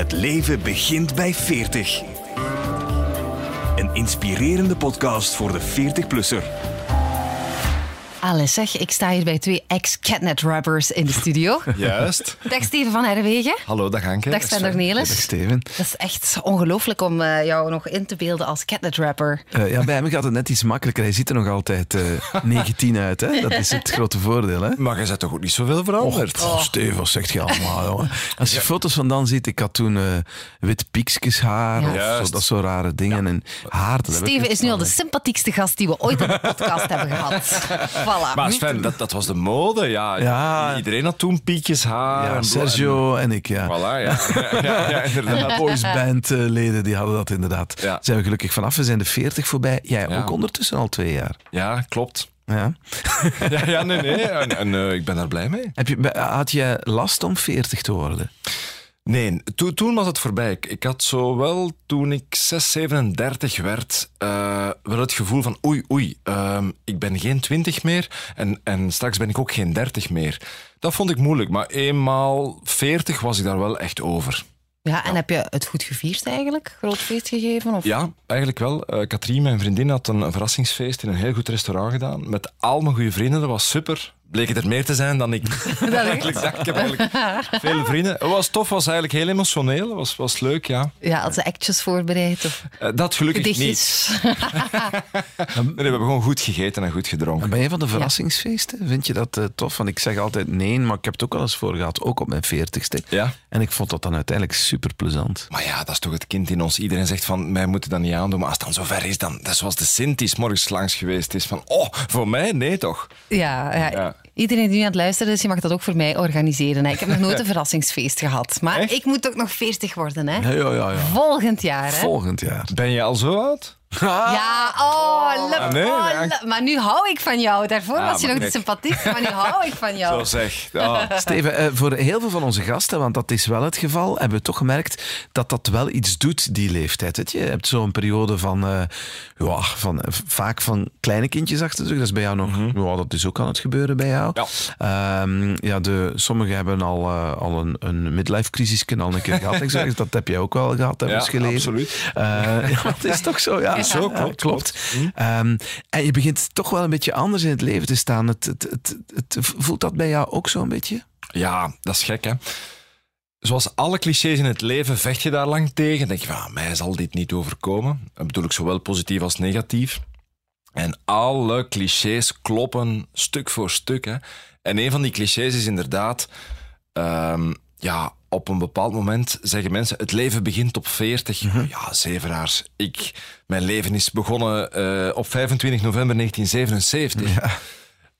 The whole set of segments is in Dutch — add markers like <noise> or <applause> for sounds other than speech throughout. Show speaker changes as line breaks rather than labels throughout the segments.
Het leven begint bij 40. Een inspirerende podcast voor de 40-plusser.
Allee, zeg, ik sta hier bij twee ex-catnet-rappers in de studio. <laughs>
Juist.
Dag Steven van Herwegen.
Hallo, dag Anke.
Dag Sven Nelis.
Steven.
Dat is echt ongelooflijk om eh, jou nog in te beelden als catnet-rapper.
Uh, ja, bij hem gaat het net iets makkelijker. Hij ziet er nog altijd <laughs> uh, 19 uit. Hè? Dat is het grote voordeel. Hè?
Maar je bent toch ook niet zoveel veranderd?
Oh, oh. Steven, wat zegt je allemaal? Jongen? <laughs> Als je ja. foto's van dan ziet, ik had toen uh, wit piekjes haar ja. of zo, dat soort rare dingen. Ja. En haar,
Steven is nu al de sympathiekste gast die we ooit in de podcast hebben gehad. Voilà.
Maar Sven, dat, dat was de mode. Ja, ja. Iedereen had toen piekjes haar.
Ja, Sergio en, en, ik, ja.
Voilà, ja. <laughs> ja.
Boys band leden die hadden dat inderdaad. Ja. Zijn we gelukkig vanaf. We zijn de 40 voorbij. Jij ook ondertussen al twee jaar.
Ja, klopt.
Ja. <laughs>
ja, ja, nee, nee. En, en uh, ik ben daar blij mee.
Heb je, had je last om 40 te worden?
Nee, to, toen was het voorbij. Ik, had zo wel, toen ik 6, 37 werd, uh, wel het gevoel van oei, oei, uh, ik ben geen 20 meer en, en straks ben ik ook geen 30 meer. Dat vond ik moeilijk, maar eenmaal 40 was ik daar wel echt over.
Ja, en ja. heb je het goed gevierd eigenlijk? Groot feest gegeven? Of?
Ja, eigenlijk wel. Uh, Katrien, mijn vriendin, had een, een verrassingsfeest in een heel goed restaurant gedaan. Met al mijn goede vrienden. Dat was super bleek het er meer te zijn dan ik <laughs> eigenlijk dacht. Ik heb eigenlijk veel <laughs> vrienden. Het was tof, was eigenlijk heel emotioneel. Het was, was leuk, ja.
Ja, had ze actjes voorbereid? Of
uh, dat gelukkig gedichtjes. niet. <laughs> nee, we hebben gewoon goed gegeten en goed gedronken.
Ben je van de verrassingsfeesten? Vind je dat uh, tof? Want ik zeg altijd nee, maar ik heb het ook al eens voor gehad. Ook op mijn veertigste.
Ja.
En ik vond dat dan uiteindelijk super plezant.
Maar ja, dat is toch het kind in ons. Iedereen zegt van, mij moeten dat niet aandoen. Maar als het dan zover is, dan... Dat is zoals de Sint die morgens langs geweest is. Van, oh, voor mij? Nee, toch?
Ja, ja. ja. Iedereen die nu aan het luisteren is, je mag dat ook voor mij organiseren. Hè. Ik heb nog nooit <laughs> een verrassingsfeest gehad. Maar
Echt?
ik moet ook nog 40 worden. Hè.
Ja, ja, ja, ja.
Volgend jaar. Hè.
Volgend jaar.
Ben je al zo oud? <laughs>
Ja, oh, le-
Ah, nee,
oh, le- maar nu hou ik van jou. Daarvoor
Ah,
was je nog niet sympathiek, maar nu hou ik van jou. <laughs>
Zo zeg. Oh.
Steven, eh, voor heel veel van onze gasten, want dat is wel het geval, hebben we toch gemerkt dat dat wel iets doet, die leeftijd. Je hebt zo'n periode van, eh, ja, van eh, vaak van kleine kindjes achter de rug. Dat is bij jou nog, ja, dat is ook aan het gebeuren bij jou.
Ja.
Ehm, ja, de, sommigen hebben al, eh, al een, een midlife crisis al een keer <laughs> gehad. Ik zeg, dat heb jij ook wel gehad, we
Ja,
gelezen.
absoluut. <laughs>
Ja, het is toch zo, ja. <laughs>
Zo, klopt,
klopt.
Hm?
Ehm, en je begint toch wel een beetje anders in het leven te staan. Het, het, het, het, voelt dat bij jou ook zo'n beetje?
Ja, dat is gek, hè. Zoals alle clichés in het leven vecht je daar lang tegen. denk je van, ah, mij zal dit niet overkomen. Dat bedoel ik zowel positief als negatief. En alle clichés kloppen stuk voor stuk. Hè. En een van die clichés is inderdaad... ehm, ja, op een bepaald moment zeggen mensen... Het leven begint op 40. Ja, zeveraars. Ik, mijn leven is begonnen eh, op 25 november 1977.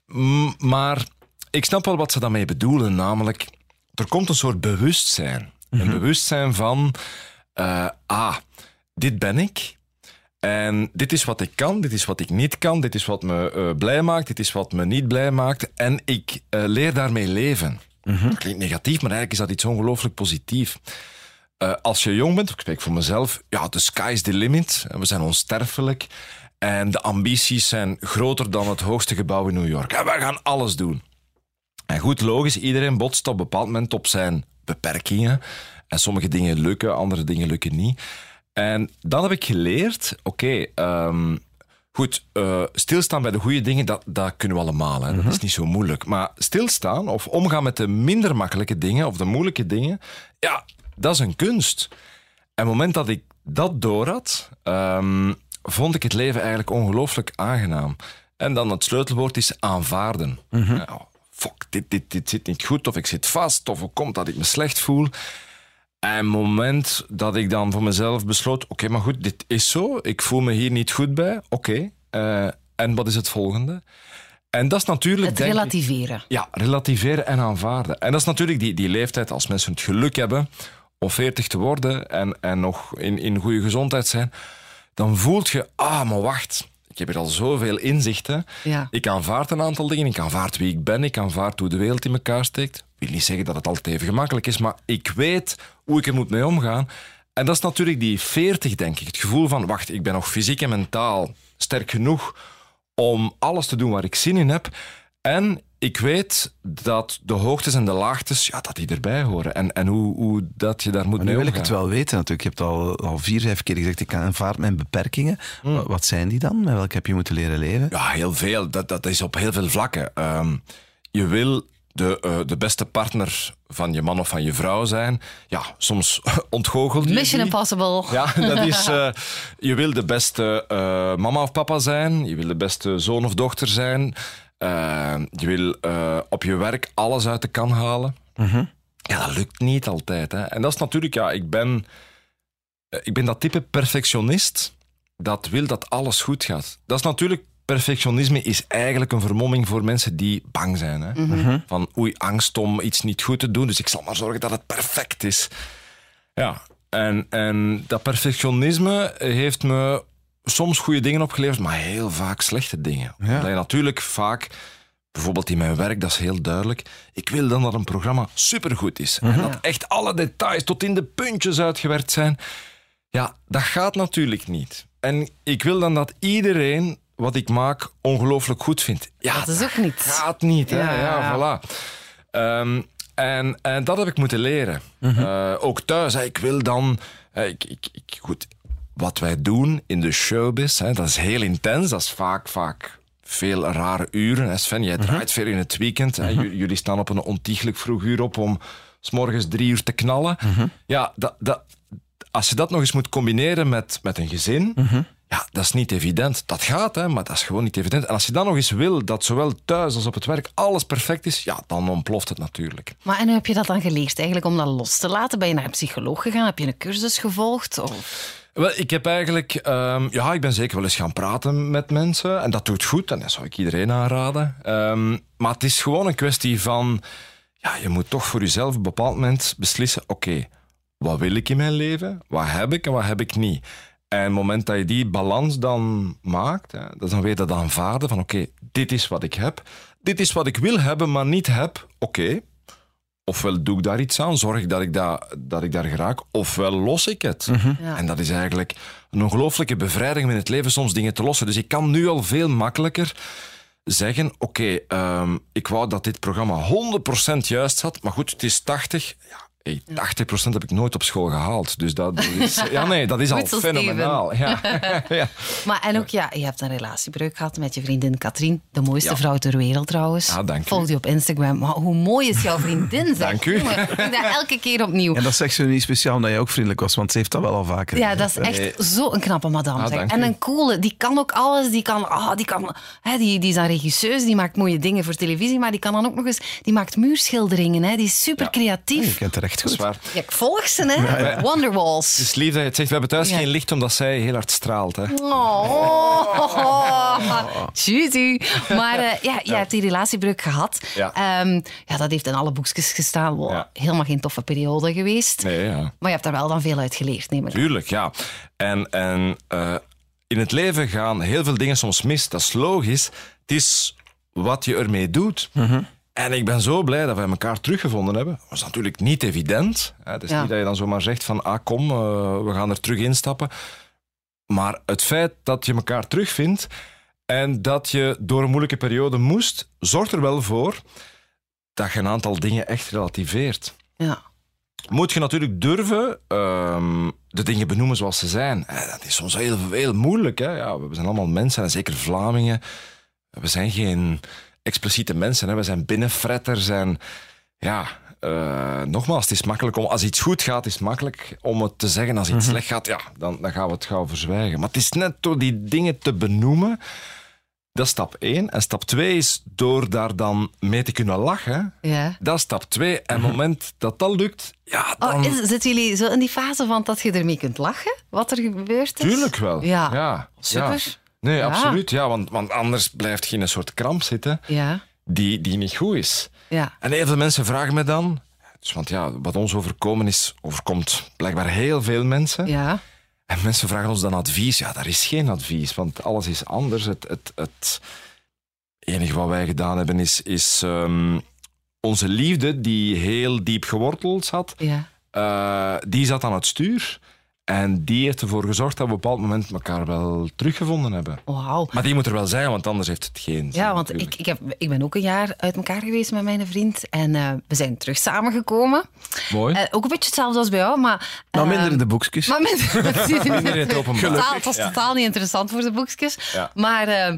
M- maar ik snap wel wat ze daarmee bedoelen. Namelijk, er komt een soort bewustzijn. Een bewustzijn van... eh, ah, dit ben ik. En dit is wat ik kan, dit is wat ik niet kan, dit is wat me eh, blij maakt, dit is wat me niet blij maakt. En ik eh, leer daarmee leven. Dat klinkt negatief, maar eigenlijk is dat iets ongelooflijk positief. Als je jong bent, ik spreek voor mezelf, ja, the sky's the limit. We zijn onsterfelijk. En de ambities zijn groter dan het hoogste gebouw in New York. En we gaan alles doen. En goed, logisch, iedereen botst op een bepaald moment op zijn beperkingen. En sommige dingen lukken, andere dingen lukken niet. En dan heb ik geleerd, oké, ehm, goed, eh, stilstaan bij de goede dingen, dat, dat kunnen we allemaal. Hè. Dat is niet zo moeilijk. Maar stilstaan of omgaan met de minder makkelijke dingen of de moeilijke dingen, ja, dat is een kunst. En op het moment dat ik dat door had, ehm, vond ik het leven eigenlijk ongelooflijk aangenaam. En dan het sleutelwoord is aanvaarden. Ja, fuck, dit, dit, dit zit niet goed, of ik zit vast, of hoe komt dat ik me slecht voel. En het moment dat ik dan voor mezelf besloot, oké, maar goed, dit is zo, ik voel me hier niet goed bij, oké, eh, en wat is het volgende? En dat is natuurlijk...
Het
ik-
relativeren.
ja, relativeren en aanvaarden. En dat is natuurlijk die, die leeftijd als mensen het geluk hebben om 40 te worden en, en nog in, in goede gezondheid zijn. Dan voelt je, ah, maar wacht. Ik heb hier al zoveel inzichten.
Ja.
Ik aanvaard een aantal dingen. Ik aanvaard wie ik ben. Ik aanvaard hoe de wereld in elkaar steekt. Ik wil niet zeggen dat het altijd even gemakkelijk is, maar ik weet hoe ik er moet mee omgaan. En dat is natuurlijk die 40, denk ik. Het gevoel van, wacht, ik ben nog fysiek en mentaal sterk genoeg om alles te doen waar ik zin in heb. En ik weet dat de hoogtes en de laagtes, ja, dat die erbij horen. En, en hoe, hoe dat je daar moet
Maar
mee
nu wil ik
omgaan.
het wel weten natuurlijk. Je hebt al, al vier, vijf keer gezegd, ik aanvaard mijn beperkingen.
Hmm.
Wa- Wat zijn die dan? Met welke heb je moeten leren leven?
Ja, heel veel. Dat, dat is op heel veel vlakken. Ehm, je wil de, eh, de beste partner van je man of van je vrouw zijn. Ja, soms <laughs> ontgoochelt je
Mission
die.
Impossible.
Ja, dat is. <laughs> eh, je wil de beste eh, mama of papa zijn. Je wil de beste zoon of dochter zijn. Eh, je wil eh, op je werk alles uit de kan halen. Ja, dat lukt niet altijd. Hè. En dat is natuurlijk, ja, ik ben, eh, ik ben dat type perfectionist dat wil dat alles goed gaat. Dat is natuurlijk, perfectionisme is eigenlijk een vermomming voor mensen die bang zijn. Hè. Van oei, angst om iets niet goed te doen, dus ik zal maar zorgen dat het perfect is. Ja, en, en dat perfectionisme heeft me soms goede dingen opgeleverd, maar heel vaak slechte dingen.
Ja.
Omdat je natuurlijk vaak, bijvoorbeeld in mijn werk, dat is heel duidelijk, ik wil dan dat een programma supergoed is. En dat echt alle details tot in de puntjes uitgewerkt zijn. Ja, dat gaat natuurlijk niet. En ik wil dan dat iedereen wat ik maak ongelooflijk goed vindt. Ja,
Dat is ook niet.
gaat niet. Hè?
Ja.
Ja, voilà. Ehm, en, en dat heb ik moeten leren. Eh, ook thuis. Hè, ik wil dan... ik, ik, ik, goed, wat wij doen in de showbiz, hè, dat is heel intens. Dat is vaak, vaak veel rare uren. Hè. Sven, jij draait veel in het weekend. Hè. J- jullie staan op een ontiegelijk vroeg uur op om s morgens drie uur te knallen. Ja, dat, dat, als je dat nog eens moet combineren met, met een gezin, ja, dat is niet evident. Dat gaat, hè, maar dat is gewoon niet evident. En als je dan nog eens wil dat zowel thuis als op het werk alles perfect is, ja, dan ontploft het natuurlijk.
Maar en hoe heb je dat dan geleerd eigenlijk om dat los te laten? Ben je naar een psycholoog gegaan? Heb je een cursus gevolgd? Of...
Wel, ik heb eigenlijk, ehm, ja, ik ben zeker wel eens gaan praten met mensen en dat doet goed en dat zou ik iedereen aanraden. Ehm, maar het is gewoon een kwestie van, ja, je moet toch voor jezelf op een bepaald moment beslissen, oké, wat wil ik in mijn leven? Wat heb ik en wat heb ik niet? En het moment dat je die balans dan maakt, hè, dat is dan weer dat aanvaarden van oké, dit is wat ik heb, dit is wat ik wil hebben, maar niet heb, oké. Ofwel doe ik daar iets aan, zorg ik dat ik, dat, dat ik daar geraak, ofwel los ik het.
Ja.
En dat is eigenlijk een ongelooflijke bevrijding om in het leven soms dingen te lossen. Dus ik kan nu al veel makkelijker zeggen, oké, ehm, ik wou dat dit programma 100% juist zat, maar goed, het is 80. Ja, hey, 80% heb ik nooit op school gehaald. Dus dat is, <laughs> ja, nee, dat is al fenomenaal. Ja. <laughs> ja.
Maar en ook, ja, je hebt een relatiebreuk gehad met je vriendin Katrien. De mooiste
Ja.
vrouw ter wereld trouwens.
Ah, dank.
Volg die op Instagram. Maar hoe mooi is jouw vriendin, <laughs> zeg.
Dank u.
Jongen, ik doe dat elke keer opnieuw.
En dat zegt ze niet speciaal omdat je ook vriendelijk was, want ze heeft dat wel al vaker
Ja, dat is echt zo'n knappe madame.
Ah,
En een coole, die kan ook alles. Die kan, ah, die kan, hè, die, die is een regisseuse, die maakt mooie dingen voor televisie, maar die kan dan ook nog eens, die maakt muurschilderingen. Hè. Die is super
Je
creatief.
kent het echt
Dat is
goed.
waar.
Ja, ik volg ze, hè. Wonderwalls.
Het is lief dat je het zegt. We hebben thuis
Ja.
geen licht omdat zij heel hard straalt. Hè.
Oh, Juzu. Maar eh, ja, je hebt die relatiebreuk gehad.
Ja.
Ehm, ja, dat heeft in alle boekjes gestaan. Wow,
Ja.
Helemaal geen toffe periode geweest.
Nee, ja.
Maar je hebt daar wel dan veel uit geleerd, neem ik aan.
Tuurlijk, ja. En, en eh, in het leven gaan heel veel dingen soms mis. Dat is logisch. Het is wat je ermee doet. En ik ben zo blij dat wij elkaar teruggevonden hebben. Dat was natuurlijk niet evident. Het is
Ja.
niet dat je dan zomaar zegt van, ah kom, eh, we gaan er terug instappen. Maar het feit dat je elkaar terugvindt en dat je door een moeilijke periode moest, zorgt er wel voor dat je een aantal dingen echt relativeert
Ja.
moet je natuurlijk durven ehm, de dingen benoemen zoals ze zijn. Eh, Dat is soms heel, heel moeilijk. Hè? Ja, we zijn allemaal mensen, en zeker Vlamingen. We zijn geen expliciete mensen. Hè? We zijn binnenfretters. En ja, eh, nogmaals, het is makkelijk om... Als iets goed gaat, is het makkelijk om het te zeggen. Als iets slecht gaat, ja, dan, dan gaan we het gauw verzwijgen. Maar het is net door die dingen te benoemen... Dat is stap één. En stap twee is door daar dan mee te kunnen lachen.
ja.
Dat is stap twee. En op het moment dat dat lukt, ja, dan...
Oh, is, zitten jullie zo in die fase van dat je ermee kunt lachen? Wat er gebeurd is?
Tuurlijk wel.
Ja.
ja.
Super.
ja. Nee,
Ja.
absoluut. Ja, want, want anders blijft je in een soort kramp zitten
Ja.
die, die niet goed is.
Ja.
En heel veel mensen vragen me dan... Dus, want ja, wat ons overkomen is, overkomt blijkbaar heel veel mensen.
Ja.
En mensen vragen ons dan advies. Ja, daar is geen advies, want alles is anders. Het, het, het enige wat wij gedaan hebben is, is ehm, onze liefde, die heel diep geworteld zat,
Ja.
eh, die zat aan het stuur. En die heeft ervoor gezorgd dat we op een bepaald moment elkaar wel teruggevonden hebben.
Wauw.
Maar die moet er wel zijn, want anders heeft het geen zin.
Ja, want ik, ik, heb, ik ben ook een jaar uit elkaar geweest met mijn vriend. En eh, we zijn terug samengekomen.
Mooi.
Eh, ook een beetje hetzelfde als bij jou, maar... Eh,
minder in de boekjes.
Maar minder, <laughs>
Minder in het openbaar.
Totaal, het was
Ja.
totaal niet interessant voor de boekjes.
Ja.
Maar eh,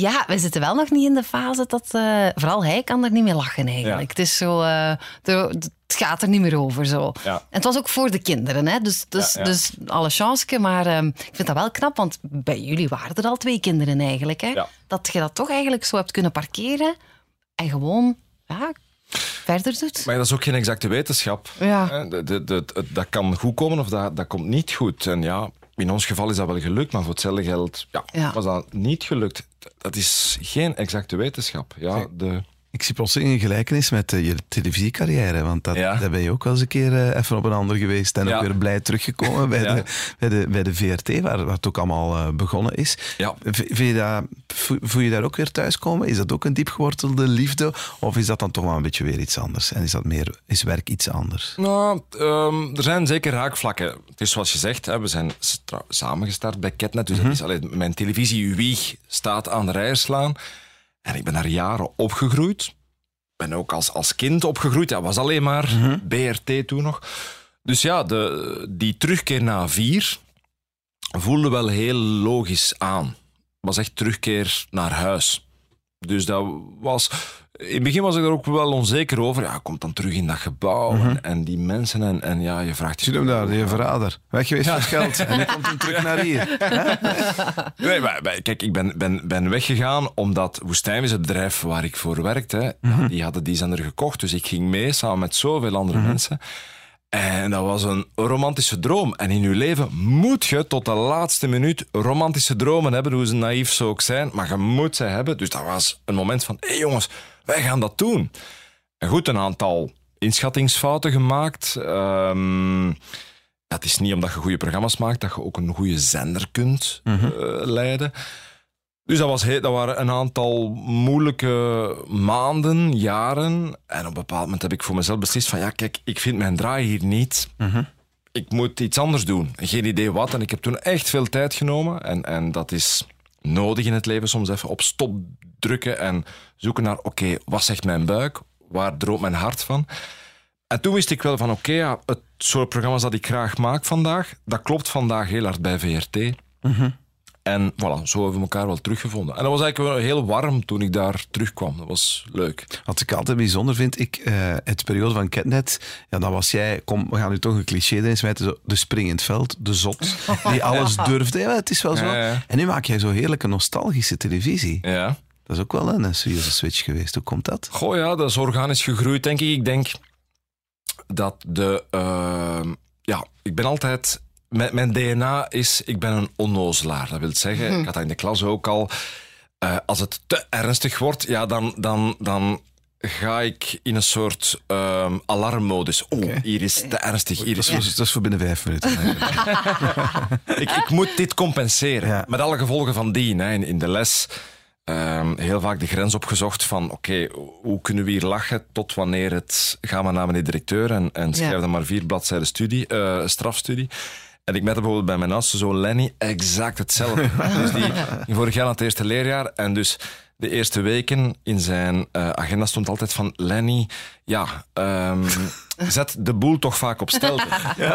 ja, we zitten wel nog niet in de fase dat... eh, vooral hij kan er niet meer lachen eigenlijk.
Ja.
Het is zo... eh, de- het gaat er niet meer over zo.
Ja.
En het was ook voor de kinderen, hè? Dus, dus,
Ja, ja.
dus alle chance. Maar eh, ik vind dat wel knap, want bij jullie waren er al twee kinderen eigenlijk. Hè?
Ja.
Dat je dat toch eigenlijk zo hebt kunnen parkeren en gewoon ja, verder doet.
Maar dat is ook geen exacte wetenschap.
Ja.
Hè, de- de- de- het- dat kan goed komen of dat, dat komt niet goed. En ja, in ons geval is dat wel gelukt, maar voor hetzelfde geld ja,
Ja.
was dat niet gelukt. Dat is geen exacte wetenschap. Ja, de,
Ik zie plotseling een gelijkenis met eh, je televisiecarrière. Want dat,
Ja.
daar ben je ook wel eens een keer eh, even op een ander geweest. En
Ja.
ook weer blij teruggekomen bij, <laughs>
Ja.
de, bij, de, bij de VRT, waar, waar het ook allemaal eh, begonnen is. Vind je dat, voel je daar ook weer thuiskomen? Is dat ook een diepgewortelde liefde? Of is dat dan toch wel een beetje weer iets anders? En is, dat meer, is werk iets anders?
Nou, ehm, er zijn zeker raakvlakken. Het is zoals je zegt, hè, we zijn samengestart bij Ketnet. Dus dat is, allee, mijn televisiewieg staat aan de rijerslaan. En ik ben daar jaren opgegroeid. Ik ben ook als, als kind opgegroeid. Dat was alleen maar BRT toen nog. Dus ja, de, die terugkeer naar vier voelde wel heel logisch aan. was echt terugkeer naar huis. Dus dat was... In het begin was ik er ook wel onzeker over. Ja, komt dan terug in dat gebouw en, en die mensen. En, en ja, je vraagt je...
Zie hem daar, je verrader. Weg geweest met geld. En nu komt hij terug naar hier. <laughs>
Nee, maar, maar kijk, ik ben, ben, ben weggegaan omdat Woestijn is het bedrijf waar ik voor werkte. Ja, die hadden die zender gekocht, dus ik ging mee samen met zoveel andere mensen. En dat was een romantische droom. En in je leven moet je tot de laatste minuut romantische dromen hebben, hoe ze naïef ze ook zijn. Maar je moet ze hebben. Dus dat was een moment van, hé hey jongens, wij gaan dat doen. En goed, een aantal inschattingsfouten gemaakt. Ehm, ja, het is niet omdat je goede programma's maakt dat je ook een goede zender kunt eh, leiden. Dus dat, was dat waren een aantal moeilijke maanden, jaren. En op een bepaald moment heb ik voor mezelf beslist van ja, kijk, ik vind mijn draai hier niet. Ik moet iets anders doen. Geen idee wat. En ik heb toen echt veel tijd genomen. En, en dat is nodig in het leven soms even op stop drukken en zoeken naar oké, wat zegt mijn buik? Waar droomt mijn hart van? En toen wist ik wel van oké, ja, het soort programma's dat ik graag maak vandaag, dat klopt vandaag heel hard bij VRT. En voilà, zo hebben we elkaar wel teruggevonden. En dat was eigenlijk wel heel warm toen ik daar terugkwam. Dat was leuk.
Wat ik altijd bijzonder vind, ik, eh, het periode van Ketnet, ja, dan was jij, kom, we gaan nu toch een cliché erin smijten, de spring in het veld, de zot, die <laughs> alles durfde. Ja, het is wel zo.
Ja, ja.
En nu maak jij zo heerlijke nostalgische televisie.
Ja.
Dat is ook wel een, serieuze switch geweest. Hoe komt dat?
Goh ja, dat is organisch gegroeid, denk ik. Ik denk dat de... ehm, ja, ik ben altijd... Mijn, mijn DNA is, ik ben een onnozelaar. Dat wil zeggen, ik had dat in de klas ook al. eh, als het te ernstig wordt, ja, dan, dan, dan ga ik in een soort ehm, alarmmodus. Oh, hier is te ernstig. Hier is
Dat is, dat is voor binnen vijf minuten. <laughs>
ik, ik moet dit compenseren.
Ja.
Met alle gevolgen van dien. Hè. In, in de les ehm, heel vaak de grens opgezocht van oké, hoe kunnen we hier lachen tot wanneer het... Ga maar naar meneer directeur en, en schrijf
Ja.
dan maar vier bladzijden studie, eh, strafstudie. En ik met bijvoorbeeld bij mijn oudste zoon Lenny exact hetzelfde. <laughs> dus die ging vorig jaar aan het eerste leerjaar. En dus de eerste weken in zijn eh, agenda stond altijd van Lenny, ja, ehm, <laughs> zet de boel toch vaak op stelte. <laughs>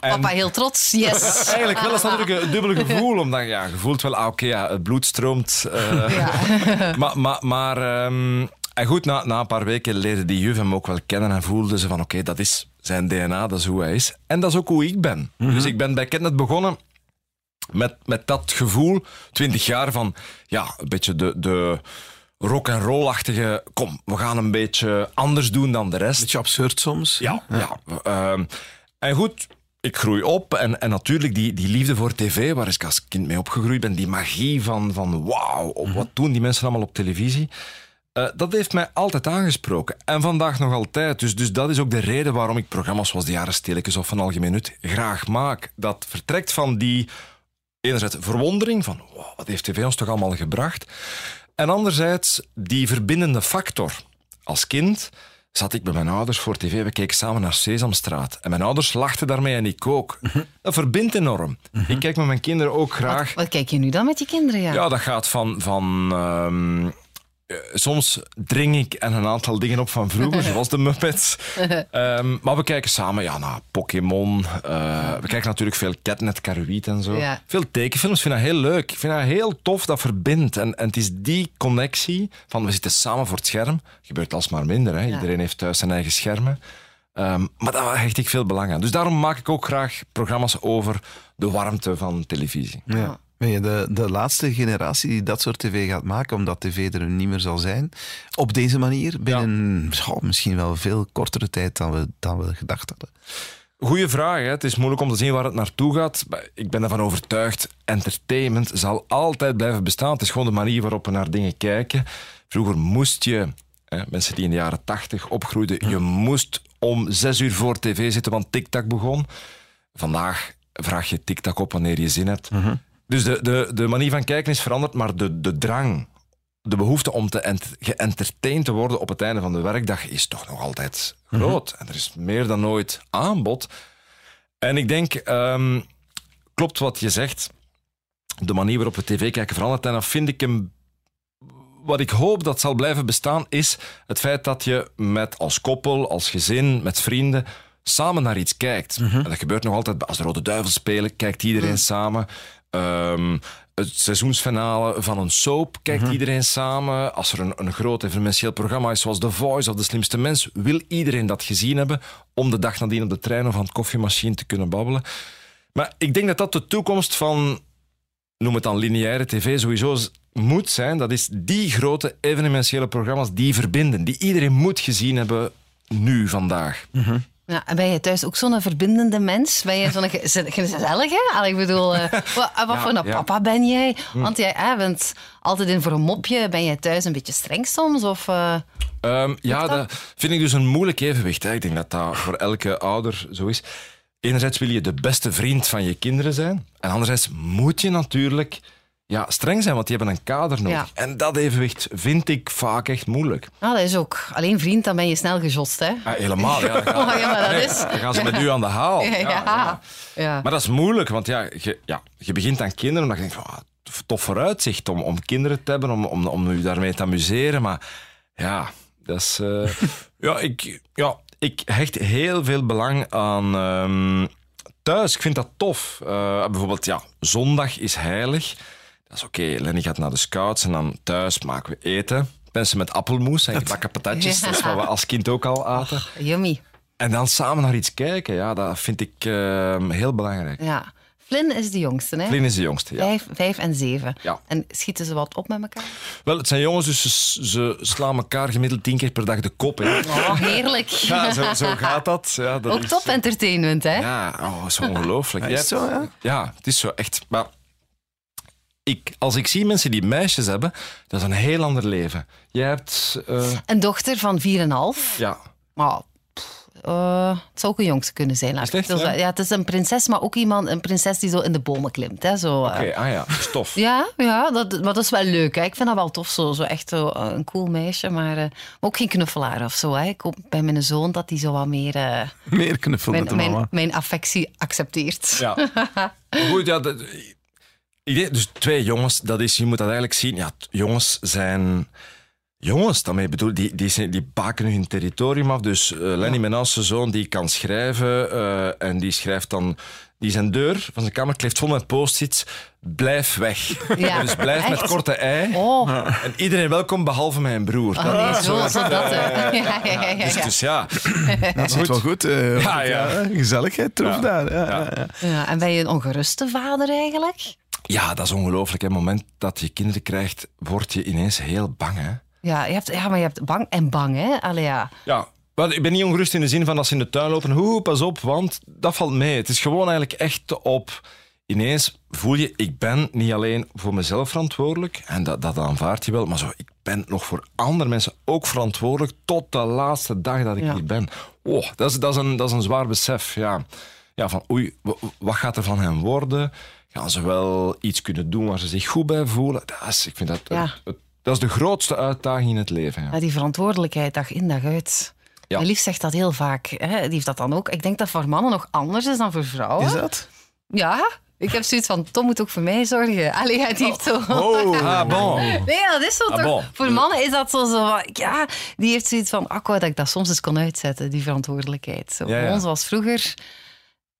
En-
Papa heel trots, yes.
Eigenlijk wel, dat is natuurlijk een dubbel gevoel. Omdat ja, je voelt wel, ah, oké, ja, het bloed stroomt. eh,
Ja.
maar maar, maar ehm, en goed, na, na een paar weken leerde die juf hem ook wel kennen en voelde ze van, oké, dat is zijn DNA, dat is hoe hij is. En dat is ook hoe ik ben. Dus ik ben bij Ketnet begonnen met, met dat gevoel, twintig jaar van, ja, een beetje de... de rock and roll-achtige, kom, we gaan een beetje anders doen dan de rest.
Beetje absurd soms.
Ja, ja. Ehm, en goed, ik groei op en, en natuurlijk die, die liefde voor tv, waar ik als kind mee opgegroeid ben, die magie van, van wauw, op wat doen die mensen allemaal op televisie? Eh, dat heeft mij altijd aangesproken. En vandaag nog altijd. Dus, dus dat is ook de reden waarom ik programma's zoals De Jaren Stilletjes of Van Algemeen Nut graag maak. Dat vertrekt van die, enerzijds verwondering van wow, wat heeft tv ons toch allemaal gebracht? En anderzijds die verbindende factor. Als kind zat ik met mijn ouders voor tv. We keken samen naar Sesamstraat. En mijn ouders lachten daarmee en ik ook. Dat verbindt enorm. Ik kijk met mijn kinderen ook graag.
Wat kijk je nu dan met je kinderen? Ja.
Ja, dat gaat van. van ehm, eh, soms dring ik en een aantal dingen op van vroeger, <laughs> zoals de Muppets. Ehm, maar we kijken samen ja, naar Pokémon. eh, we kijken natuurlijk veel Catnet, Karuit en zo.
Ja.
Veel tekenfilms. Ik vind dat heel leuk. Ik vind dat heel tof, dat verbindt. En, en het is die connectie van we zitten samen voor het scherm. gebeurt alsmaar minder. Hè. Iedereen heeft thuis zijn eigen schermen. Ehm, maar daar hecht ik veel belang aan. Dus daarom maak ik ook graag programma's over de warmte van televisie.
Ja. Ben je de, de laatste generatie die dat soort tv gaat maken, omdat tv er niet meer zal zijn? Op deze manier, binnen misschien wel veel kortere tijd dan we, dan we gedacht hadden.
Goeie vraag. Hè? Het is moeilijk om te zien waar het naartoe gaat. Maar Ik ben ervan overtuigd, entertainment zal altijd blijven bestaan. Het is gewoon de manier waarop we naar dingen kijken. Vroeger moest je, hè, mensen die in de jaren tachtig opgroeiden, je moest om zes uur voor tv zitten, want TikTok begon. Vandaag vraag je TikTok op wanneer je zin hebt. Dus de, de, de manier van kijken is veranderd, maar de, de drang, de behoefte om te geëntertained te worden op het einde van de werkdag is toch nog altijd groot. En er is meer dan ooit aanbod. En ik denk, ehm, klopt wat je zegt, de manier waarop we tv kijken verandert. En dan vind ik hem wat ik hoop dat zal blijven bestaan, is het feit dat je met als koppel, als gezin, met vrienden samen naar iets kijkt. En dat gebeurt nog altijd. Als de Rode Duivels spelen, kijkt iedereen samen. Ehm, het seizoensfinale van een soap kijkt iedereen samen. Als er een, een groot evenementieel programma is, zoals The Voice of De Slimste Mens, wil iedereen dat gezien hebben om de dag nadien op de trein of aan het koffiemachine te kunnen babbelen. Maar ik denk dat dat de toekomst van noem het dan lineaire tv, sowieso moet zijn. Dat is die grote evenementiële programma's die verbinden. Die iedereen moet gezien hebben nu, vandaag.
Ja, en ben je thuis ook zo'n verbindende mens? Ben je zo'n ge- <laughs> ge- gezellige? Allee, Ik bedoel, eh, <laughs> wat, wat voor een
ja. Hm.
papa ben jij? Want jij eh, bent altijd in voor een mopje. Ben jij thuis een beetje streng soms? Of, eh,
Ehm, ja,
dat?
dat vind ik dus een moeilijk evenwicht. Hè. Ik denk dat dat voor elke ouder zo is. Enerzijds wil je de beste vriend van je kinderen zijn. En anderzijds moet je natuurlijk ja, streng zijn, want die hebben een kader nodig.
Ja.
En dat evenwicht vind ik vaak echt moeilijk.
nou, dat is ook alleen vriend, dan ben je snel gejost. Hè?
Ah, helemaal, ja. <laughs> Dan gaan,
Oh, ja, maar dat is...
dan gaan ze met u aan de haal.
Ja, ja. ja.
Maar dat is moeilijk, want ja, je, ja, je begint aan kinderen omdat je denkt, van, ah, tof vooruitzicht om, om kinderen te hebben, om, om, om je daarmee te amuseren. Maar ja, dat is... eh, <laughs> ja, ik, ja, ik hecht heel veel belang aan ehm, thuis. Ik vind dat tof. Eh, bijvoorbeeld, ja, zondag is heilig. Dat is oké, Lenny gaat naar de scouts en dan thuis maken we eten. Mensen met appelmoes en gebakken patatjes.
Ja.
Dat is wat we als kind ook al aten.
Yummy.
En dan samen naar iets kijken, ja, dat vind ik ehm, heel belangrijk.
Ja. Flynn is de jongste, hè?
Flynn is de jongste, ja.
Vijf, vijf en zeven.
Ja.
En schieten ze wat op met elkaar?
Wel, het zijn jongens, dus ze, ze slaan elkaar gemiddeld tien keer per dag de kop. Hè.
Oh, heerlijk. <laughs>
Ja, zo, zo gaat dat. Ja, dat
Ook
is-
top entertainment, hè?
Ja, oh, zo ongelooflijk.
Ja, is het zo, ja?
Ja, het is zo echt. Maar ik, als ik zie mensen die meisjes hebben, dat is een heel ander leven. Jij hebt... eh,
Een dochter van 4,5.
ja,
Maar pff, eh, het zou ook een jongste kunnen zijn.
Is echt, ja?
het is een prinses, maar ook iemand, een prinses die zo in de bomen klimt. Hè, zo, eh.
oké, ah ja, stof.
Ja, ja dat, maar dat is wel leuk. Hè. Ik vind dat wel tof, zo, zo echt zo, een cool meisje. Maar, ook geen knuffelaar of zo. Hè. Ik hoop bij mijn zoon dat hij zo wat meer eh,
Meer knuffel met
mijn, mijn, mijn affectie accepteert.
Ja. <laughs> Goed, ja, dat, ik denk, dus twee jongens, dat is, je moet dat eigenlijk zien. Ja, jongens zijn jongens, daarmee bedoel die, die, zijn, die baken hun territorium af. Dus eh, Lenny, mijn oudste zoon, die kan schrijven eh, en die schrijft dan... Die zijn deur van zijn kamer kleeft vol met post-its. Blijf weg. <laughs>
Ja,
Dus blijf met korte ei.
Oh,
En iedereen welkom, behalve mijn broer.
oh
Dat-
nee, zo, zo dat. hè. <laughs> Ja, ja, ja, ja,
dus,
ja.
dus ja, <laughs>
Dat zit wel goed. eh,
Ja, ja.
Gezelligheid troef
Ja.
daar. Ja,
Ja.
ja, ja.
Ja, en ben je een ongeruste vader eigenlijk?
Ja, dat is ongelooflijk. Op het moment dat je kinderen krijgt, word je ineens heel bang. Hè?
Ja, je hebt, ja, maar je hebt bang en bang, hè? Allee, ja.
Ja, wel, ik ben niet ongerust in de zin van als ze in de tuin lopen. Hoe, pas op, want dat valt mee. Het is gewoon eigenlijk echt op. Ineens voel je, ik ben niet alleen voor mezelf verantwoordelijk. En dat, dat aanvaard je wel. Maar zo, ik ben nog voor andere mensen ook verantwoordelijk. Tot de laatste dag dat ik
Ja.
hier ben. Oh, dat is, dat is, een, dat is een zwaar besef. Ja. Ja, van oei, wa- wat gaat er van hen worden? Gaan ze wel iets kunnen doen waar ze zich goed bij voelen? Dat is, ik vind dat,
Ja.
het- dat is de grootste uitdaging in het leven. Ja.
Ja, die verantwoordelijkheid dag in dag uit.
Ja.
Mijn lief zegt dat heel vaak. Hè. Die heeft dat dan ook. Ik denk dat voor mannen nog anders is dan voor vrouwen.
Is dat?
Ja. Ik heb zoiets van, Tom moet ook voor mij zorgen. Allee, hij heeft zo...
Oh,
Ah, bon.
Nee, dat is zo
Ah,
toch.
bon.
Voor mannen is dat zo, zo ja, die heeft zoiets van, ah, ik wou dat ik dat soms eens kon uitzetten, die verantwoordelijkheid. Zo,
Ja, ja.
Gewoon zoals vroeger,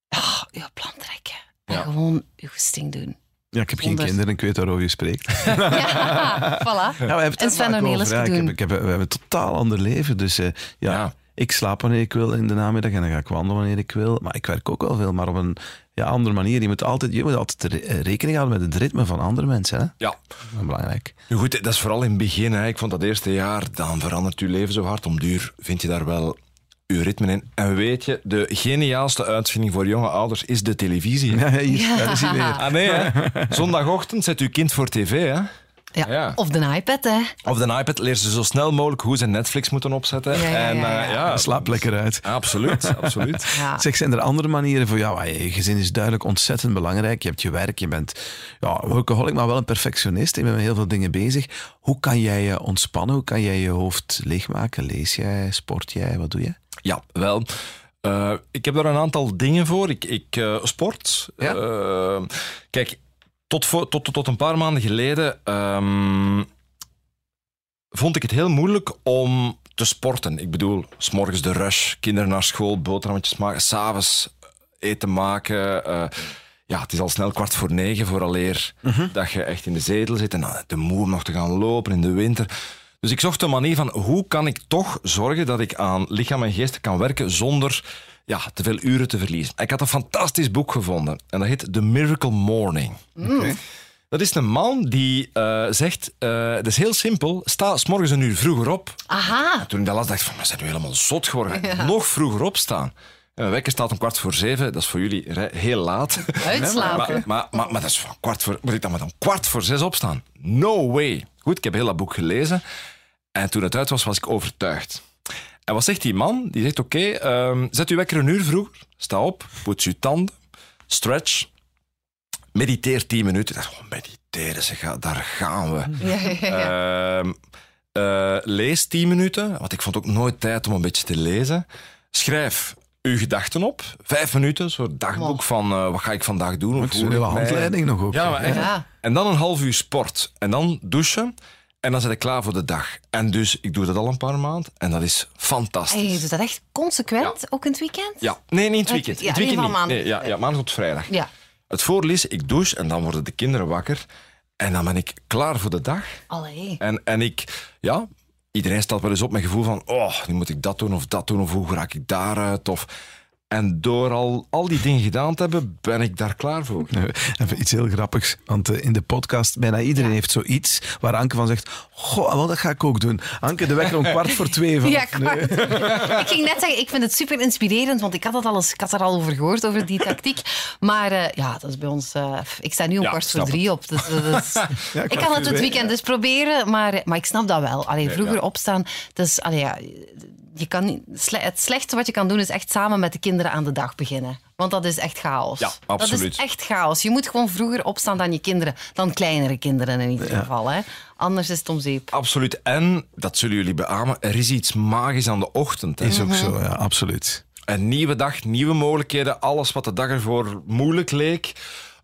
ah, je plan trekken.
Ja.
gewoon je goesting doen.
Ja, ik heb geen kinderen, ik weet waarover je spreekt. <laughs>
Ja, voilà.
Ja, we hebben het
En
er
Sven Cornelis
hè. Ik
doen.
heb, ik heb, we hebben een totaal ander leven. Dus eh, ja,
Ja.
ik slaap wanneer ik wil in de namiddag en dan ga ik wandelen wanneer ik wil. Maar ik werk ook wel veel, maar op een ja, andere manier. Je moet altijd, je moet altijd re- eh, rekening houden met het ritme van andere mensen. Hè? Dat
Ja,
is belangrijk.
Nu goed, dat is vooral in het begin. Hè. Ik vond dat eerste jaar, dan verandert je leven zo hard. Om duur vind je daar wel je ritme in. En weet je, de geniaalste uitvinding voor jonge ouders is de televisie. <laughs>
Ja, is.
Ah nee, hè. <laughs> Zondagochtend zet uw kind voor tv, hè.
Ja.
Ja.
Of de iPad, hè.
Of de iPad leert ze zo snel mogelijk hoe ze Netflix moeten opzetten.
Ja, ja,
en,
ja,
eh,
ja.
Slaap lekker uit.
Absoluut, <laughs> absoluut.
Ja.
Zeg, zijn er andere manieren voor jou? Je gezin is duidelijk ontzettend belangrijk. Je hebt je werk, je bent ja, workaholic, maar wel een perfectionist. Je bent met heel veel dingen bezig. Hoe kan jij je ontspannen? Hoe kan jij je hoofd leegmaken? Lees jij? Sport jij? Wat doe je?
Ja, wel. Eh, ik heb daar een aantal dingen voor. Ik, ik eh, sport.
Ja?
Kijk, tot, voor, tot, tot, een paar maanden geleden ehm, vond ik het heel moeilijk om te sporten. Ik bedoel, s'morgens de rush, kinderen naar school, boterhammetjes maken, s'avonds eten maken. eh, ja, het is al snel kwart voor negen vooraleer dat je echt in de zetel zit en dan te moe om nog te gaan lopen in de winter. Dus ik zocht een manier van hoe kan ik toch zorgen dat ik aan lichaam en geest kan werken zonder ja, te veel uren te verliezen. Ik had een fantastisch boek gevonden en dat heet The Miracle Morning. Dat is een man die eh, zegt, eh het is heel simpel, sta s morgens een uur vroeger op.
Aha.
Toen ik dat las, dacht ik van, we zijn nu helemaal zot geworden. Nog vroeger opstaan. En mijn wekker staat om kwart voor zeven, dat is voor jullie heel laat.
Uitslapen.
Maar, maar, maar, maar dat is van kwart voor... Moet ik dan maar om kwart voor zes opstaan? No way. Goed, ik heb heel dat boek gelezen. En toen het uit was, was ik overtuigd. En wat zegt die man? Die zegt, oké, ehm, zet uw wekker een uur vroeger. Sta op, poets uw tanden, stretch, mediteer tien minuten. Ik dacht, oh, mediteren, zeg, daar gaan we.
Ja, ja, ja.
Ehm, eh, lees 10 minuten, want ik vond ook nooit tijd om een beetje te lezen. Schrijf uw gedachten op. Vijf minuten, zo'n dagboek van eh, wat ga ik vandaag doen.
Het is
hoe
een hele handleiding nog ook.
Ja, maar echt. En dan een half uur sport. En dan douchen. En dan zit ik klaar voor de dag. En dus, ik doe dat al een paar maanden. En dat is fantastisch.
En je doet dat echt consequent, ook in het weekend?
Ja, nee, niet in het weekend.
Ja,
in het weekend niet.
maandag.
Nee, ja, ja, maandag tot vrijdag.
Ja.
Het voorlezen, ik douche en dan worden de kinderen wakker. En dan ben ik klaar voor de dag.
Allee.
En, en ik, ja, iedereen staat wel eens op met het gevoel van, oh, nu moet ik dat doen of dat doen, of hoe raak ik daaruit? Of... En door al, al die dingen gedaan te hebben, ben ik daar klaar voor. <laughs>
Even iets heel grappigs, want eh, in de podcast bijna iedereen heeft zoiets waar Anke van zegt, goh, wel, dat ga ik ook doen. Anke, de wekker om kwart voor twee van. <laughs>
Ja, kwart. <laughs> Ik ging net zeggen, ik vind het super inspirerend, want ik had, dat al eens, ik had er al over gehoord, over die tactiek. Maar eh, ja, dat is bij ons... eh, ik sta nu om
Ja,
kwart voor drie op. Dus, dat is-
Ja,
ik kan het het weekend dus proberen, maar, maar ik snap dat wel. Allee, vroeger
ja.
opstaan, dus, allee, ja, je kan, niet- het slechtste wat je kan doen is echt samen met de kinderen aan de dag beginnen. Want dat is echt chaos.
Ja,
Dat
absoluut.
is echt chaos. Je moet gewoon vroeger opstaan dan je kinderen. Dan kleinere kinderen in ieder geval. Hè. Anders is het om zeep.
Absoluut. En, dat zullen jullie beamen, er is iets magisch aan de ochtend. Hè.
Is ook zo, ja, absoluut.
Een nieuwe dag, nieuwe mogelijkheden. Alles wat de dag ervoor moeilijk leek.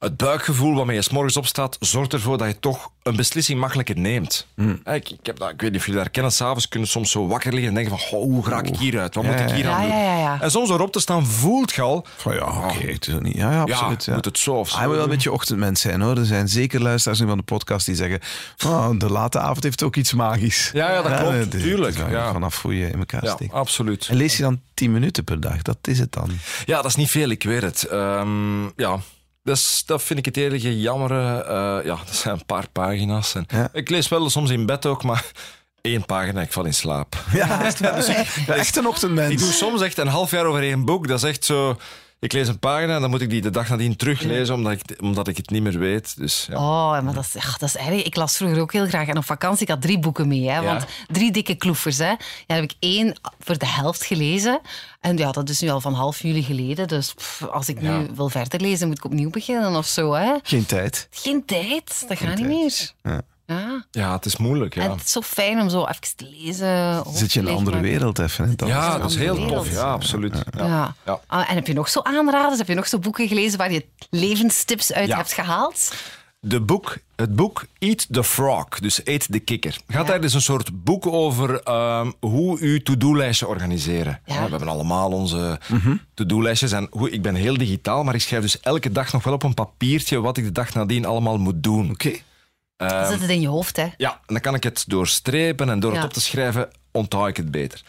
Het buikgevoel waarmee je 's morgens opstaat, zorgt ervoor dat je toch een beslissing makkelijker neemt.
Hmm.
Ik, ik, heb dat, ik weet niet of jullie dat herkennen. S'avonds kunnen soms zo wakker liggen en denken van, "Goh, hoe raak ik hieruit? Wat moet ik hier
Ja,
aan doen?
ja.
En soms erop te staan voelt je al,
Van ja, oké, het is niet. Ja, ja, absoluut.
ja, moet het zo of zo
Hij moet wel een beetje ochtendmens zijn hoor. Er zijn zeker luisteraars van de podcast die zeggen: oh, de late avond heeft ook iets magisch.
Ja, ja, dat klopt, tuurlijk.
Vanaf hoe je in elkaar
Ja,
steekt.
absoluut.
En lees je dan 10 minuten per dag? Dat is het dan.
Ja, dat is niet veel, ik weet het. Ehm, ja, dus, dat vind ik het enige jammere. eh, ja, dat <laughs> zijn een paar pagina's. En
Ja.
Ik lees wel soms in bed ook, maar één pagina, ik val in slaap. <laughs>
Ja, dat is echt een
Ik
ochtendmens.
doe soms echt een half jaar over één boek. Dat is echt zo... Ik lees een pagina en dan moet ik die de dag nadien teruglezen, omdat ik, omdat ik het niet meer weet. Dus, ja.
Oh, maar dat is, ja, dat is erg. Ik las vroeger ook heel graag. En op vakantie, ik had drie boeken mee. Hè, want drie dikke kloefers. Hè. Ja, dan heb ik één voor de helft gelezen. En ja, dat is nu al van half juli geleden. Dus pff, als ik nu wil verder lezen, moet ik opnieuw beginnen of zo. Hè.
Geen tijd.
Geen tijd, dat gaat niet meer.
Ja.
Ja.
Het is moeilijk.
En
Ja,
het is zo fijn om zo even te lezen.
Zit je in een andere wereld even. hè? Dat is-
ja dat is heel tof. Ja, absoluut. Ja.
Ja.
Ja.
Ah, En heb je nog zo aanraders? Heb je nog zo boeken gelezen waar je levenstips uit
Ja.
hebt gehaald?
De boek, het boek Eat the Frog, dus Eet de Kikker, gaat
Ja.
daar dus een soort boek over ehm, hoe u to-do-lijstje organiseren.
Ja.
Ja, we hebben allemaal onze to-do-lijstjes. En hoe, ik ben heel digitaal, maar ik schrijf dus elke dag nog wel op een papiertje wat ik de dag nadien allemaal moet doen.
Oké.
Dan zit het in je hoofd, hè?
Ja, en dan kan ik het doorstrepen en door
Ja.
het op te schrijven onthoud ik het beter.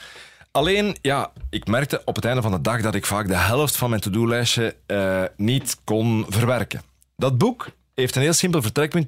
Alleen, ja, ik merkte op het einde van de dag dat ik vaak de helft van mijn to-do-lijstje eh, niet kon verwerken. Dat boek heeft een heel simpel vertrekpunt.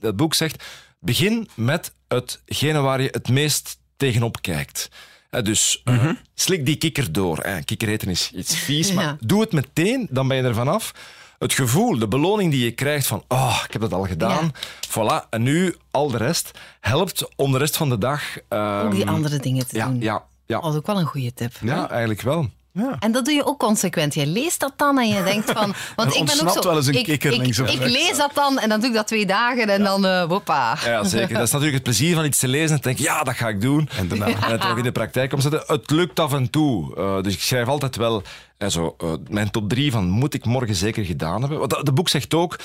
Dat boek zegt, begin met hetgene waar je het meest tegenop kijkt. Eh, dus eh, slik die kikker door. Kikker eten is iets vies, <laughs> maar
Ja.
doe het meteen, dan ben je er vanaf. Het gevoel, de beloning die je krijgt van, oh, ik heb dat al gedaan. Voilà, en nu al de rest helpt om de rest van de dag... ehm,
Ook die andere dingen te
ja,
doen.
ja, ja,
Dat is ook wel een goede tip.
ja, eigenlijk wel.
En dat doe je ook consequent. Je leest dat dan en je denkt van... <laughs> Want ik ben ook zo...
wel eens een
ik,
kikker
ik, lees dat dan en dan doe ik dat twee dagen en dan... eh woppa.
Ja, zeker. Dat is natuurlijk het plezier van iets te lezen en te denken, ja, dat ga ik doen.
En daarna?
En het <laughs> ook in de praktijk omzetten. Het lukt af en toe. Eh, dus ik schrijf altijd wel eh, zo, eh, mijn top drie van moet ik morgen zeker gedaan hebben. Want het boek zegt ook,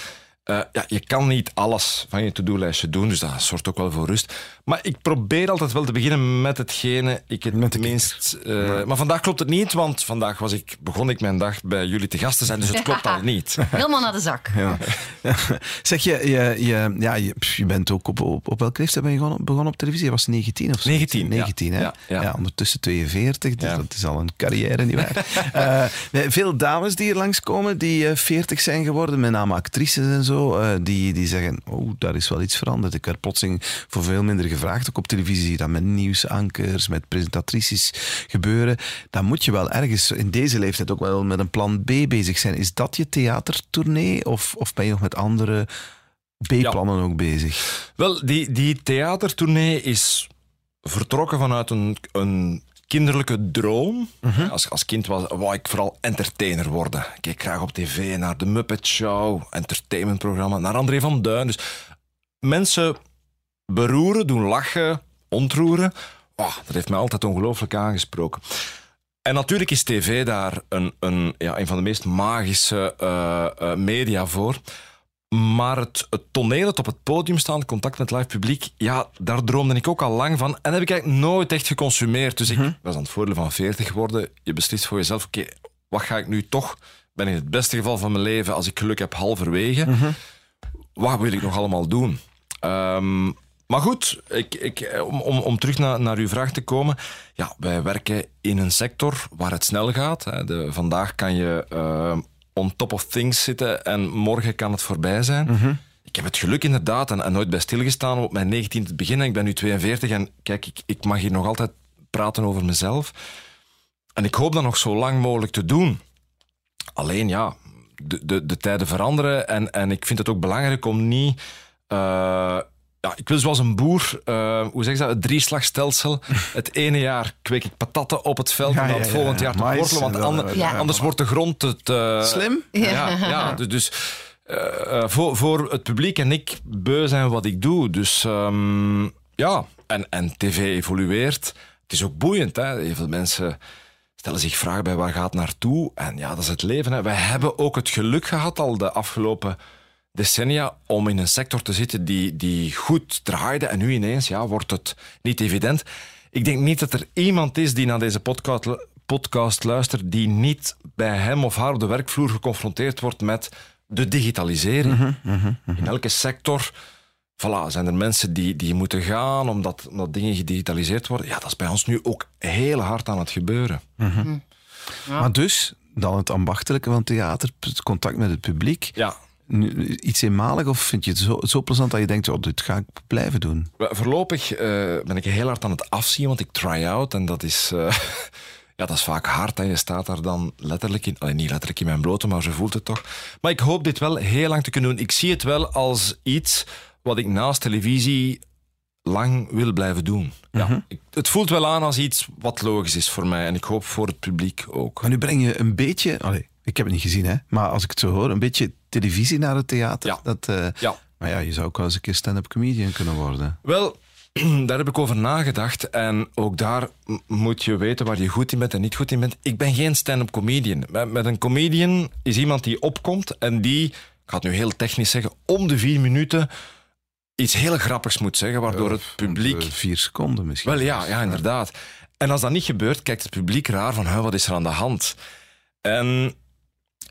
eh, ja, je kan niet alles van je to-do-lijstje doen, dus dat zorgt ook wel voor rust. Maar ik probeer altijd wel te beginnen met hetgene ik het
Met de
minst... eh, maar vandaag klopt het niet, want vandaag was ik, begon ik mijn dag bij jullie te gast te zijn, dus het klopt <laughs> al niet.
Helemaal naar de zak.
Ja. <laughs> Zeg je, je, je, ja, je, bent ook op, op, op welke leeftijd ben je begonnen, begonnen op televisie? Je was 19 of zo?
19, ja.
19, hè?
Ja, ja.
ondertussen 42, dus
Ja.
dat is al een carrière, nietwaar? <laughs> Eh nee, veel dames die hier langskomen, die eh 40 zijn geworden, met name actrices en zo, eh, die, die zeggen, oh, daar is wel iets veranderd. Ik werd plotseling voor veel minder gevraagd. Ook op televisie dat met nieuwsankers, met presentatrices gebeuren. Dan moet je wel ergens in deze leeftijd ook wel met een plan B bezig zijn. Is dat je theatertournee of, of ben je nog met andere B-plannen ook bezig?
Wel, die, die theatertournee is vertrokken vanuit een, een kinderlijke droom. als, als kind was, wou ik vooral entertainer worden. Ik keek graag op tv naar de Muppet Show, entertainmentprogramma, naar André van Duin. Dus mensen beroeren, doen lachen, ontroeren. Oh, dat heeft mij altijd ongelooflijk aangesproken. En natuurlijk is tv daar een, een, ja, een van de meest magische eh, eh, media voor. Maar het, het toneel, het op het podium staan, contact met live publiek, ja, daar droomde ik ook al lang van. En heb ik eigenlijk nooit echt geconsumeerd. Dus ik was aan het voordeel van 40 geworden. Je beslist voor jezelf, oké, wat ga ik nu toch? Ben in het beste geval van mijn leven, als ik geluk heb, halverwege. Wat wil ik nog allemaal doen? Ehm, maar goed, ik, ik, om, om, om terug naar, naar uw vraag te komen. Ja, wij werken in een sector waar het snel gaat. hè. De, vandaag kan je ehm, on top of things zitten en morgen kan het voorbij zijn. Ik heb het geluk inderdaad en, en nooit bij stilgestaan om op mijn 19 te beginnen. Ik ben nu 42 en kijk, ik, ik mag hier nog altijd praten over mezelf. En ik hoop dat nog zo lang mogelijk te doen. Alleen ja, de, de, de tijden veranderen en, en ik vind het ook belangrijk om niet... eh, ja, ik wil zoals een boer, eh, hoe zeg je dat, het drieslagstelsel. <laughs> Het ene jaar kweek ik patatten op het veld
Ja,
en dan
ja,
het volgend
ja.
jaar te wortelen, want ander-
Ja.
anders wordt de grond te... te-
Slim?
Ja, ja, <laughs> dus, dus eh, eh, voor, voor het publiek en ik beu zijn wat ik doe. Dus ehm, ja, en, en tv evolueert. Het is ook boeiend. Hè? Heel veel mensen stellen zich vragen bij waar gaat het naartoe. En ja, dat is het leven. Hè? Wij hebben ook het geluk gehad al de afgelopen decennia om in een sector te zitten die, die goed draaide. En nu ineens ja, wordt het niet evident. Ik denk niet dat er iemand is die naar deze podcast, podcast luistert die niet bij hem of haar op de werkvloer geconfronteerd wordt met de digitalisering. In elke sector voilà, zijn er mensen die, die moeten gaan omdat, omdat dingen gedigitaliseerd worden. Ja, dat is bij ons nu ook heel hard aan het gebeuren.
Maar dus, dan het ambachtelijke van theater, het contact met het publiek.
Ja,
iets eenmalig of vind je het zo, zo plezant dat je denkt, oh, dit ga ik blijven doen?
Voorlopig eh, ben ik heel hard aan het afzien, want ik try-out en dat is, eh, <laughs> ja, dat is vaak hard. En je staat daar dan letterlijk in, alleen niet letterlijk in mijn blote, maar ze voelt het toch. Maar ik hoop dit wel heel lang te kunnen doen. Ik zie het wel als iets wat ik naast televisie lang wil blijven doen. Ja, ik, het voelt wel aan als iets wat logisch is voor mij en ik hoop voor het publiek ook.
Maar nu breng je een beetje, allee, ik heb het niet gezien, hè, maar als ik het zo hoor, een beetje televisie naar het theater.
Ja.
Dat, eh,
Ja.
Maar ja, je zou ook wel eens een keer stand-up comedian kunnen worden.
Wel, <clears throat> daar heb ik over nagedacht. En ook daar moet je weten waar je goed in bent en niet goed in bent. Ik ben geen stand-up comedian. Met, een comedian is iemand die opkomt en die, ik ga het nu heel technisch zeggen, om de vier minuten iets heel grappigs moet zeggen, waardoor het publiek...
Vier seconden misschien.
Wel ja, ja, inderdaad. En als dat niet gebeurt, kijkt het publiek raar van, "Huh, wat is er aan de hand? En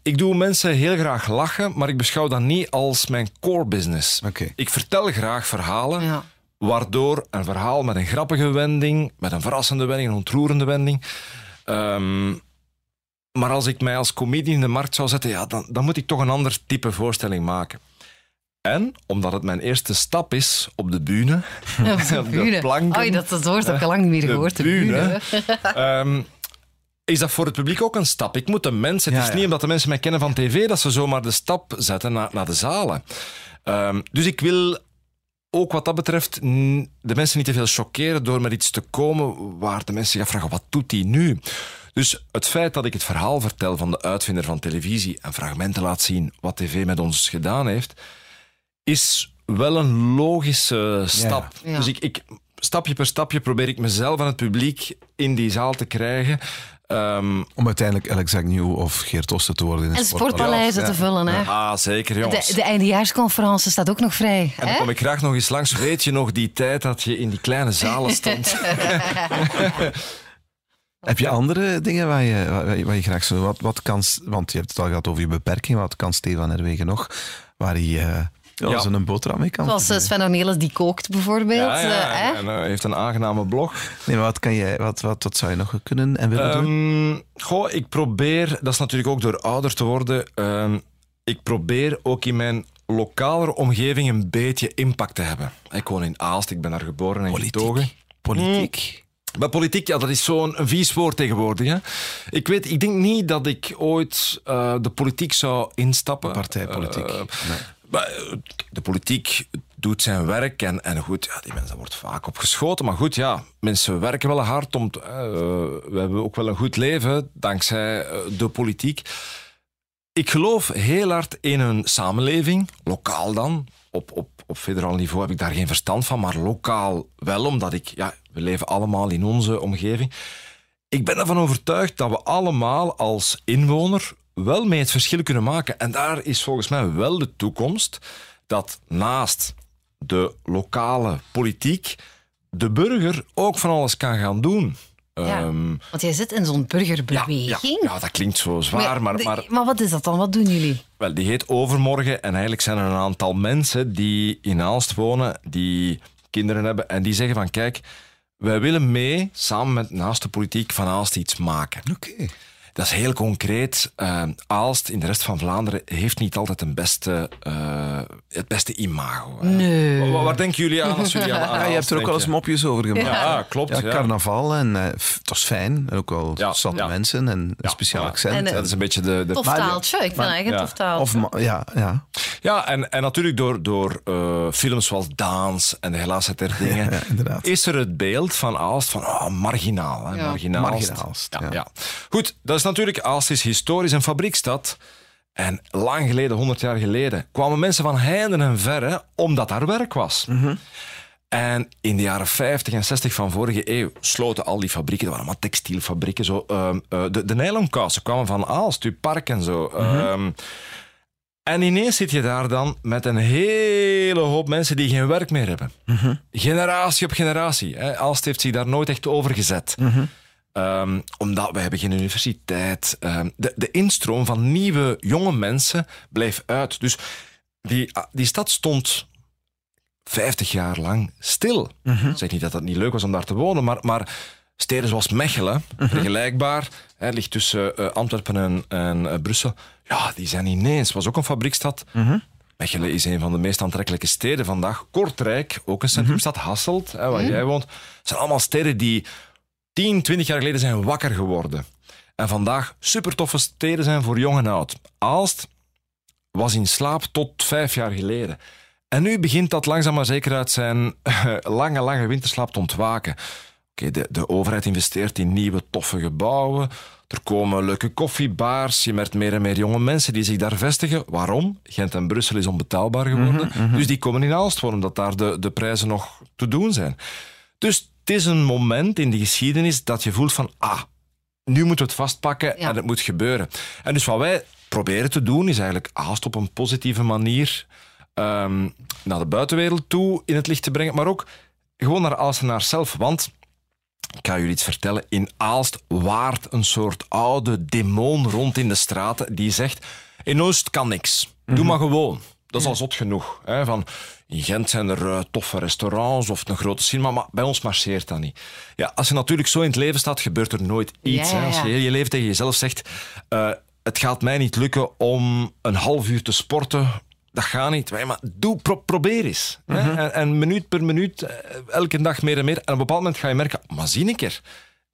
ik doe mensen heel graag lachen, maar ik beschouw dat niet als mijn core business.
Oké.
Ik vertel graag verhalen,
Ja.
waardoor een verhaal met een grappige wending, met een verrassende wending, een ontroerende wending. ehm, maar als ik mij als comedian in de markt zou zetten, ja, dan, dan moet ik toch een ander type voorstelling maken. En omdat het mijn eerste stap is op de bühne,
Op <laughs> de
op de planken,
dat, dat woord heb ik al lang niet meer
de
gehoord. De
bühne.
bühne.
Ehm, is dat voor het publiek ook een stap? Ik moet de mensen, het
Ja,
is
ja.
niet omdat de mensen mij kennen van tv, dat ze zomaar de stap zetten naar, naar de zalen. Ehm, dus ik wil ook wat dat betreft de mensen niet te veel chockeren door met iets te komen waar de mensen zich afvragen, wat doet hij nu? Dus het feit dat ik het verhaal vertel van de uitvinder van televisie en fragmenten laat zien wat tv met ons gedaan heeft, is wel een logische stap.
Ja.
Dus ik, ik, stapje per stapje probeer ik mezelf en het publiek in die zaal te krijgen. Ehm,
Om uiteindelijk Alex Agnew of Geert Osten te worden in het
En sportpaleizen te vullen, hè.
ah, zeker jongens.
De, de eindejaarsconferentie staat ook nog vrij.
En dan
Hè?
kom ik graag nog eens langs. Weet je nog die tijd dat je in die kleine zalen <laughs> stond? <laughs>
Heb je andere dingen waar je, waar je, waar je graag zo... Wat, wat kan, want je hebt het al gehad over je beperking. Wat kan Stefan Herwegen nog? Waar hij eh ja,
Ja.
zo een boterham mee kan
Zoals eh? Sven Ornelis die kookt bijvoorbeeld.
Ja, ja,
eh,
hij heeft een aangename blog.
Nee, maar wat, kan je, wat, wat, wat zou je nog kunnen en willen doen?
Ehm, goh, ik probeer, dat is natuurlijk ook door ouder te worden, ehm, ik probeer ook in mijn lokale omgeving een beetje impact te hebben. Ik woon in Aalst, ik ben daar geboren en getogen.
Politiek.
Maar politiek, ja, dat is zo'n vies woord tegenwoordig. Hè. Ik, weet, ik denk niet dat ik ooit eh, de politiek zou instappen.
Partijpolitiek. Nee.
Eh, de politiek doet zijn werk en, en goed, ja, die mensen wordt vaak opgeschoten. Maar goed, ja, mensen werken wel hard om. eh, we hebben ook wel een goed leven dankzij eh, de politiek. Ik geloof heel hard in een samenleving, lokaal dan. Op, op, op federaal niveau heb ik daar geen verstand van, maar lokaal wel, omdat ik, ja, we leven allemaal in onze omgeving. Ik ben ervan overtuigd dat we allemaal als inwoner wel mee het verschil kunnen maken. En daar is volgens mij wel de toekomst dat naast de lokale politiek de burger ook van alles kan gaan doen.
Ja.
Ehm,
Want jij zit in zo'n burgerbeweging.
ja, ja, dat klinkt zo zwaar, maar, maar
maar wat is dat dan? Wat doen jullie?
wel, die heet Overmorgen. En eigenlijk zijn er een aantal mensen die in Aalst wonen, die kinderen hebben. En die zeggen van, kijk, wij willen mee, samen met naast de politiek van Aalst iets maken.
Oké.
Dat is heel concreet. Eh, Aalst in de rest van Vlaanderen heeft niet altijd een beste, eh, het beste imago. hè.
Nee.
Wa- Waar, denken jullie aan als jullie aan, <laughs>
Ja, je hebt
Aalst
er ook wel eens mopjes over gemaakt.
Ja, klopt.
Ja, carnaval en eh, f- het was fijn. Ook wel
Ja,
zat
ja.
mensen en een
Ja,
speciaal accent.
En, eh,
Dat is een beetje de... de
Tof taaltje. Ik vind eigenlijk een
ja.
tof taaltje.
of, ja, ja.
Ja, en, en natuurlijk door, door eh, films zoals Daans en de helaasheid der <laughs> dingen...
ja, inderdaad.
is er het beeld van Aalst van oh, marginaal. Hè,
Ja.
marginaal. Ja,
ja.
ja. Goed, dat is natuurlijk, Aalst is historisch een fabriekstad. En lang geleden, 100 jaar geleden, kwamen mensen van heinde en verre omdat daar werk was. En in de jaren 50 en 60 van vorige eeuw sloten al die fabrieken, dat waren allemaal textielfabrieken, zo, ehm, eh, de, de nylonkousen kwamen van Aalst, uw park en zo. Ehm, en ineens zit je daar dan met een hele hoop mensen die geen werk meer hebben. Generatie op generatie. Hè. Aalst heeft zich daar nooit echt over gezet. Ehm, omdat we hebben geen universiteit. Ehm, de, de instroom van nieuwe jonge mensen bleef uit. Dus die, ah, die stad stond 50 jaar lang stil. Ik zeg niet dat het niet leuk was om daar te wonen, maar, maar steden zoals Mechelen, vergelijkbaar, hè, ligt tussen eh, Antwerpen en, en eh, Brussel, ja, die zijn ineens, was ook een fabriekstad. Mechelen is een van de meest aantrekkelijke steden vandaag. Kortrijk, ook een centrumstad. Hasselt, hè, waar jij woont. zijn allemaal steden die 10, 20 jaar geleden zijn wakker geworden. En vandaag super toffe steden zijn voor jong en oud. Aalst was in slaap tot vijf jaar geleden. En nu begint dat langzaam maar zeker uit zijn lange, lange winterslaap te ontwaken. Oké, de, de overheid investeert in nieuwe toffe gebouwen. Er komen leuke koffiebaars. Je merkt meer en meer jonge mensen die zich daar vestigen. Waarom? Gent en Brussel is onbetaalbaar geworden. Dus die komen in Aalst voor, omdat daar de, de prijzen nog te doen zijn. Dus is een moment in de geschiedenis dat je voelt van... Ah, nu moeten we het vastpakken
Ja.
en het moet gebeuren. En dus wat wij proberen te doen, is eigenlijk haast op een positieve manier ehm, naar de buitenwereld toe in het licht te brengen, maar ook gewoon naar Aalstenaars zelf. Want, ik ga jullie iets vertellen, in Aalst waart een soort oude demon rond in de straten die zegt, in Oost kan niks, doe maar gewoon. Dat is al zot genoeg. Hè? Van, in Gent zijn er eh, toffe restaurants of een grote cinema, maar bij ons marcheert dat niet. Ja, als je natuurlijk zo in het leven staat, gebeurt er nooit iets.
Ja,
hè? Als je heel je leven tegen jezelf zegt, eh, het gaat mij niet lukken om een half uur te sporten, dat gaat niet. Maar doe, pro- probeer eens. hè. En, en minuut per minuut, eh, elke dag meer en meer. En op een bepaald moment ga je merken, maar zie een keer,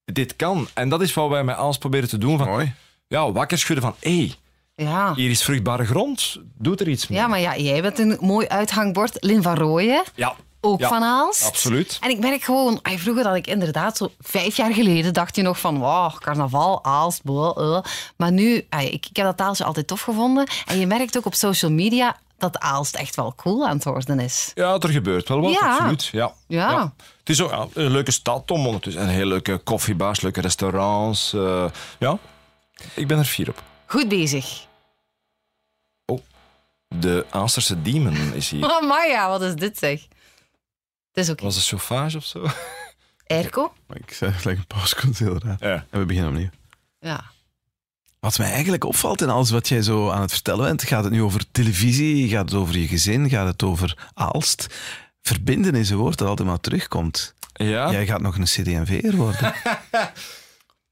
dit kan. En dat is wat wij met Aals proberen te doen. Van,
Mooi.
Ja, wakker schudden van, hé, hey,
Ja.
hier is vruchtbare grond, doe er iets mee.
ja, maar ja, jij bent een mooi uithangbord. Lin van Rooyen,
Ja,
ook
Ja,
van Aalst.
absoluut.
En ik merk gewoon, ay, vroeger dat ik inderdaad zo vijf jaar geleden dacht je nog van, wow, carnaval, Aalst, blah. Maar nu, ay, ik, ik heb dat taaltje altijd tof gevonden. En je merkt ook op social media dat Aalst echt wel cool aan het worden is.
Ja, er gebeurt wel wat,
Ja.
absoluut. Ja.
Ja.
Het is ook een leuke stad om ondertussen. En heel leuke koffiebars, leuke restaurants. eh, ja, ik ben er fier op.
Goed bezig.
De Aalsterse Demon is hier.
Oh, Maya, wat is dit zeg? Het is oké.
Was het chauffage of zo? <laughs>
Maar Ik zeg like een pauze komt heel raar.
Ja.
En we beginnen opnieuw.
Ja.
Wat mij eigenlijk opvalt in alles wat jij zo aan het vertellen bent, gaat het nu over televisie, gaat het over je gezin, gaat het over Aalst. Verbinden is een woord dat altijd maar terugkomt.
Ja.
Jij gaat nog een CD&V'er worden. <laughs>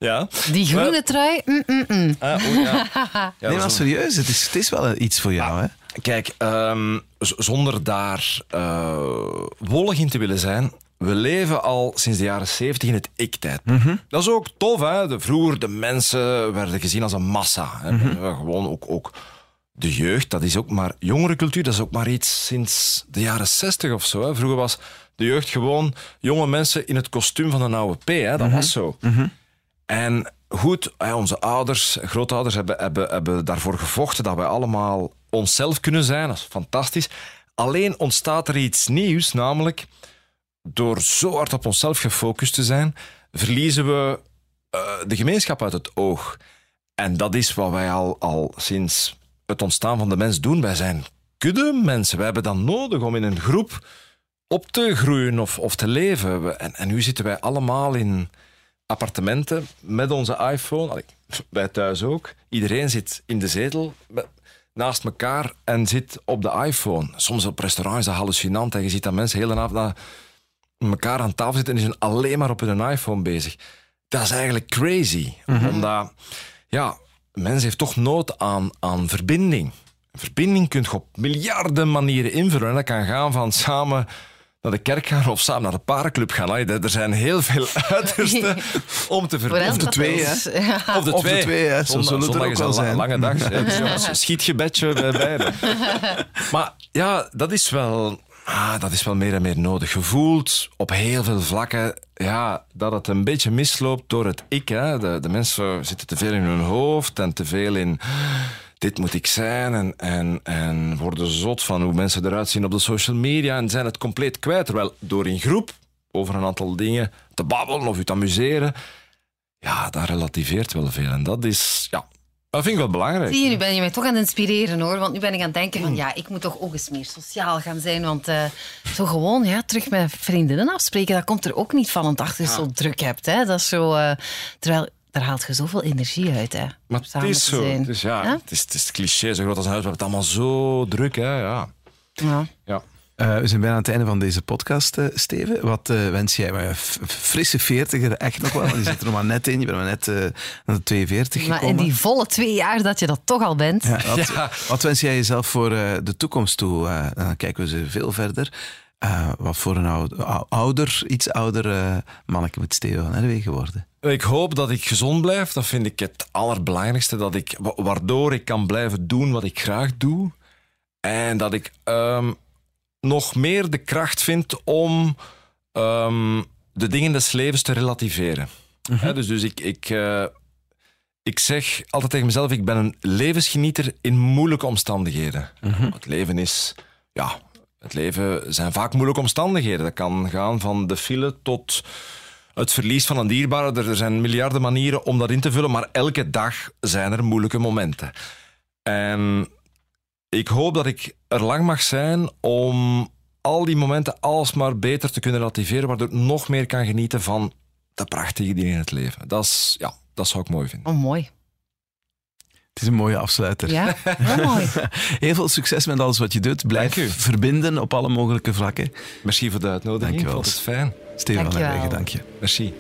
ja.
Die groene trui, mm, mm, mm.
Ah, oh, ja. <laughs> Ja,
nee, maar serieus, het is, het is wel iets voor jou, hè?
Kijk, ehm, zonder daar eh wollig in te willen zijn, we leven al sinds de jaren 70 in het ik-tijd. Dat is ook tof, hè? De, vroeger de mensen werden gezien als een massa. Hè? Eh, Gewoon ook, ook de jeugd, dat is ook maar jongerencultuur, dat is ook maar iets sinds de jaren 60 of zo. Hè? Vroeger was de jeugd gewoon jonge mensen in het kostuum van een oude P. Hè? Dat was zo. En goed, onze ouders, grootouders hebben, hebben, hebben daarvoor gevochten dat wij allemaal onszelf kunnen zijn. Dat is fantastisch. Alleen ontstaat er iets nieuws, namelijk door zo hard op onszelf gefocust te zijn, verliezen we eh, de gemeenschap uit het oog. En dat is wat wij al, al sinds het ontstaan van de mens doen. Wij zijn kudde mensen. Wij hebben dat nodig om in een groep op te groeien of, of te leven. We- En, en nu zitten wij allemaal in appartementen met onze iPhone. Allee, wij thuis ook. Iedereen zit in de zetel naast elkaar en zit op de iPhone. Soms op restaurants is dat hallucinant. En je ziet dat mensen heel de avond naar elkaar aan tafel zitten en die zijn alleen maar op hun iPhone bezig. Dat is eigenlijk crazy. Omdat, ja, een mens heeft toch nood aan, aan verbinding. Verbinding kun je op miljarden manieren invullen. En dat kan gaan van samen naar de kerk gaan of samen naar de parenclub gaan. Allee, Er zijn heel veel <laughs> uitersten om te verbinden.
elk
de twee,
is- <laughs> Ja.
Of de
Of de
twee.
twee, hè. Zo zullen er ook wel zijn.
lange dag. hè. <laughs> Dus jongens, een schietgebedje bij beide. Maar ja, dat is wel... Ah, dat is wel meer en meer nodig. Je voelt op heel veel vlakken ja, dat het een beetje misloopt door het ik. Hè. De, de mensen zitten te veel in hun hoofd en te veel in dit moet ik zijn en, en, en worden zot van hoe mensen eruit zien op de social media en zijn het compleet kwijt. Terwijl door in groep over een aantal dingen te babbelen of je te amuseren, ja, dat relativeert wel veel. En dat is, ja, dat vind ik wel belangrijk.
Zie je, nu ben je mij toch aan het inspireren hoor. Want nu ben ik aan het denken van ja, ik moet toch ook eens meer sociaal gaan zijn. Want eh, zo gewoon ja, terug met vriendinnen afspreken, dat komt er ook niet van. Want achter je zo druk hebt. Hè. Dat is zo, eh, terwijl daar haalt je zoveel energie uit. Hè,
Maar het
samen
is
te
zo.
zijn.
Dus ja,
Ja?
Het, is, het is cliché, zo groot als een huis, we hebben het allemaal zo druk. Hè? Ja.
Ja.
Ja.
Eh, we zijn bijna aan het einde van deze podcast, eh, Steven. Wat eh, wens jij? Maar, frisse veertiger, echt nog wel. Je zit er nog maar net in. Je bent maar net eh aan de 42
Maar in die volle twee jaar dat je dat toch al bent.
Ja, wat,
Ja.
wat wens jij jezelf voor eh, de toekomst toe? Eh, dan kijken we ze veel verder. Eh, wat voor een ouder, ou- ouder iets ouder eh manneke moet Steven van Herwegen worden?
Ik hoop dat ik gezond blijf. Dat vind ik het allerbelangrijkste. Dat ik, wa- waardoor ik kan blijven doen wat ik graag doe. En dat ik ehm, nog meer de kracht vind om ehm, de dingen des levens te relativeren. Hè, dus dus ik, ik, eh, ik zeg altijd tegen mezelf, ik ben een levensgenieter in moeilijke omstandigheden. Het leven is, ja, het leven zijn vaak moeilijke omstandigheden. Dat kan gaan van de file tot het verlies van een dierbare. Er zijn miljarden manieren om dat in te vullen, maar elke dag zijn er moeilijke momenten. En ik hoop dat ik er lang mag zijn om al die momenten alsmaar beter te kunnen relativeren, waardoor ik nog meer kan genieten van de prachtige dingen in het leven. Dat, is, ja, dat zou ik mooi vinden.
Oh, mooi.
Het is een mooie afsluiter.
Ja, heel mooi. <laughs>
Heel veel succes met alles wat je doet. Blijf verbinden op alle mogelijke vlakken.
Merci voor de uitnodiging.
Dank je wel.
Ik vond het fijn.
Wel.
Herwegen, dank je.
Merci.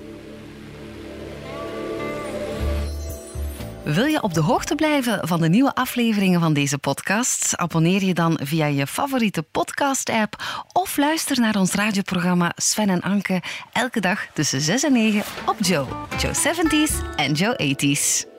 Wil je op de hoogte blijven van de nieuwe afleveringen van deze podcast? Abonneer je dan via je favoriete podcast-app of luister naar ons radioprogramma Sven en Anke elke dag tussen 6 en 9 op Joe. Joe 70s en Joe 80s.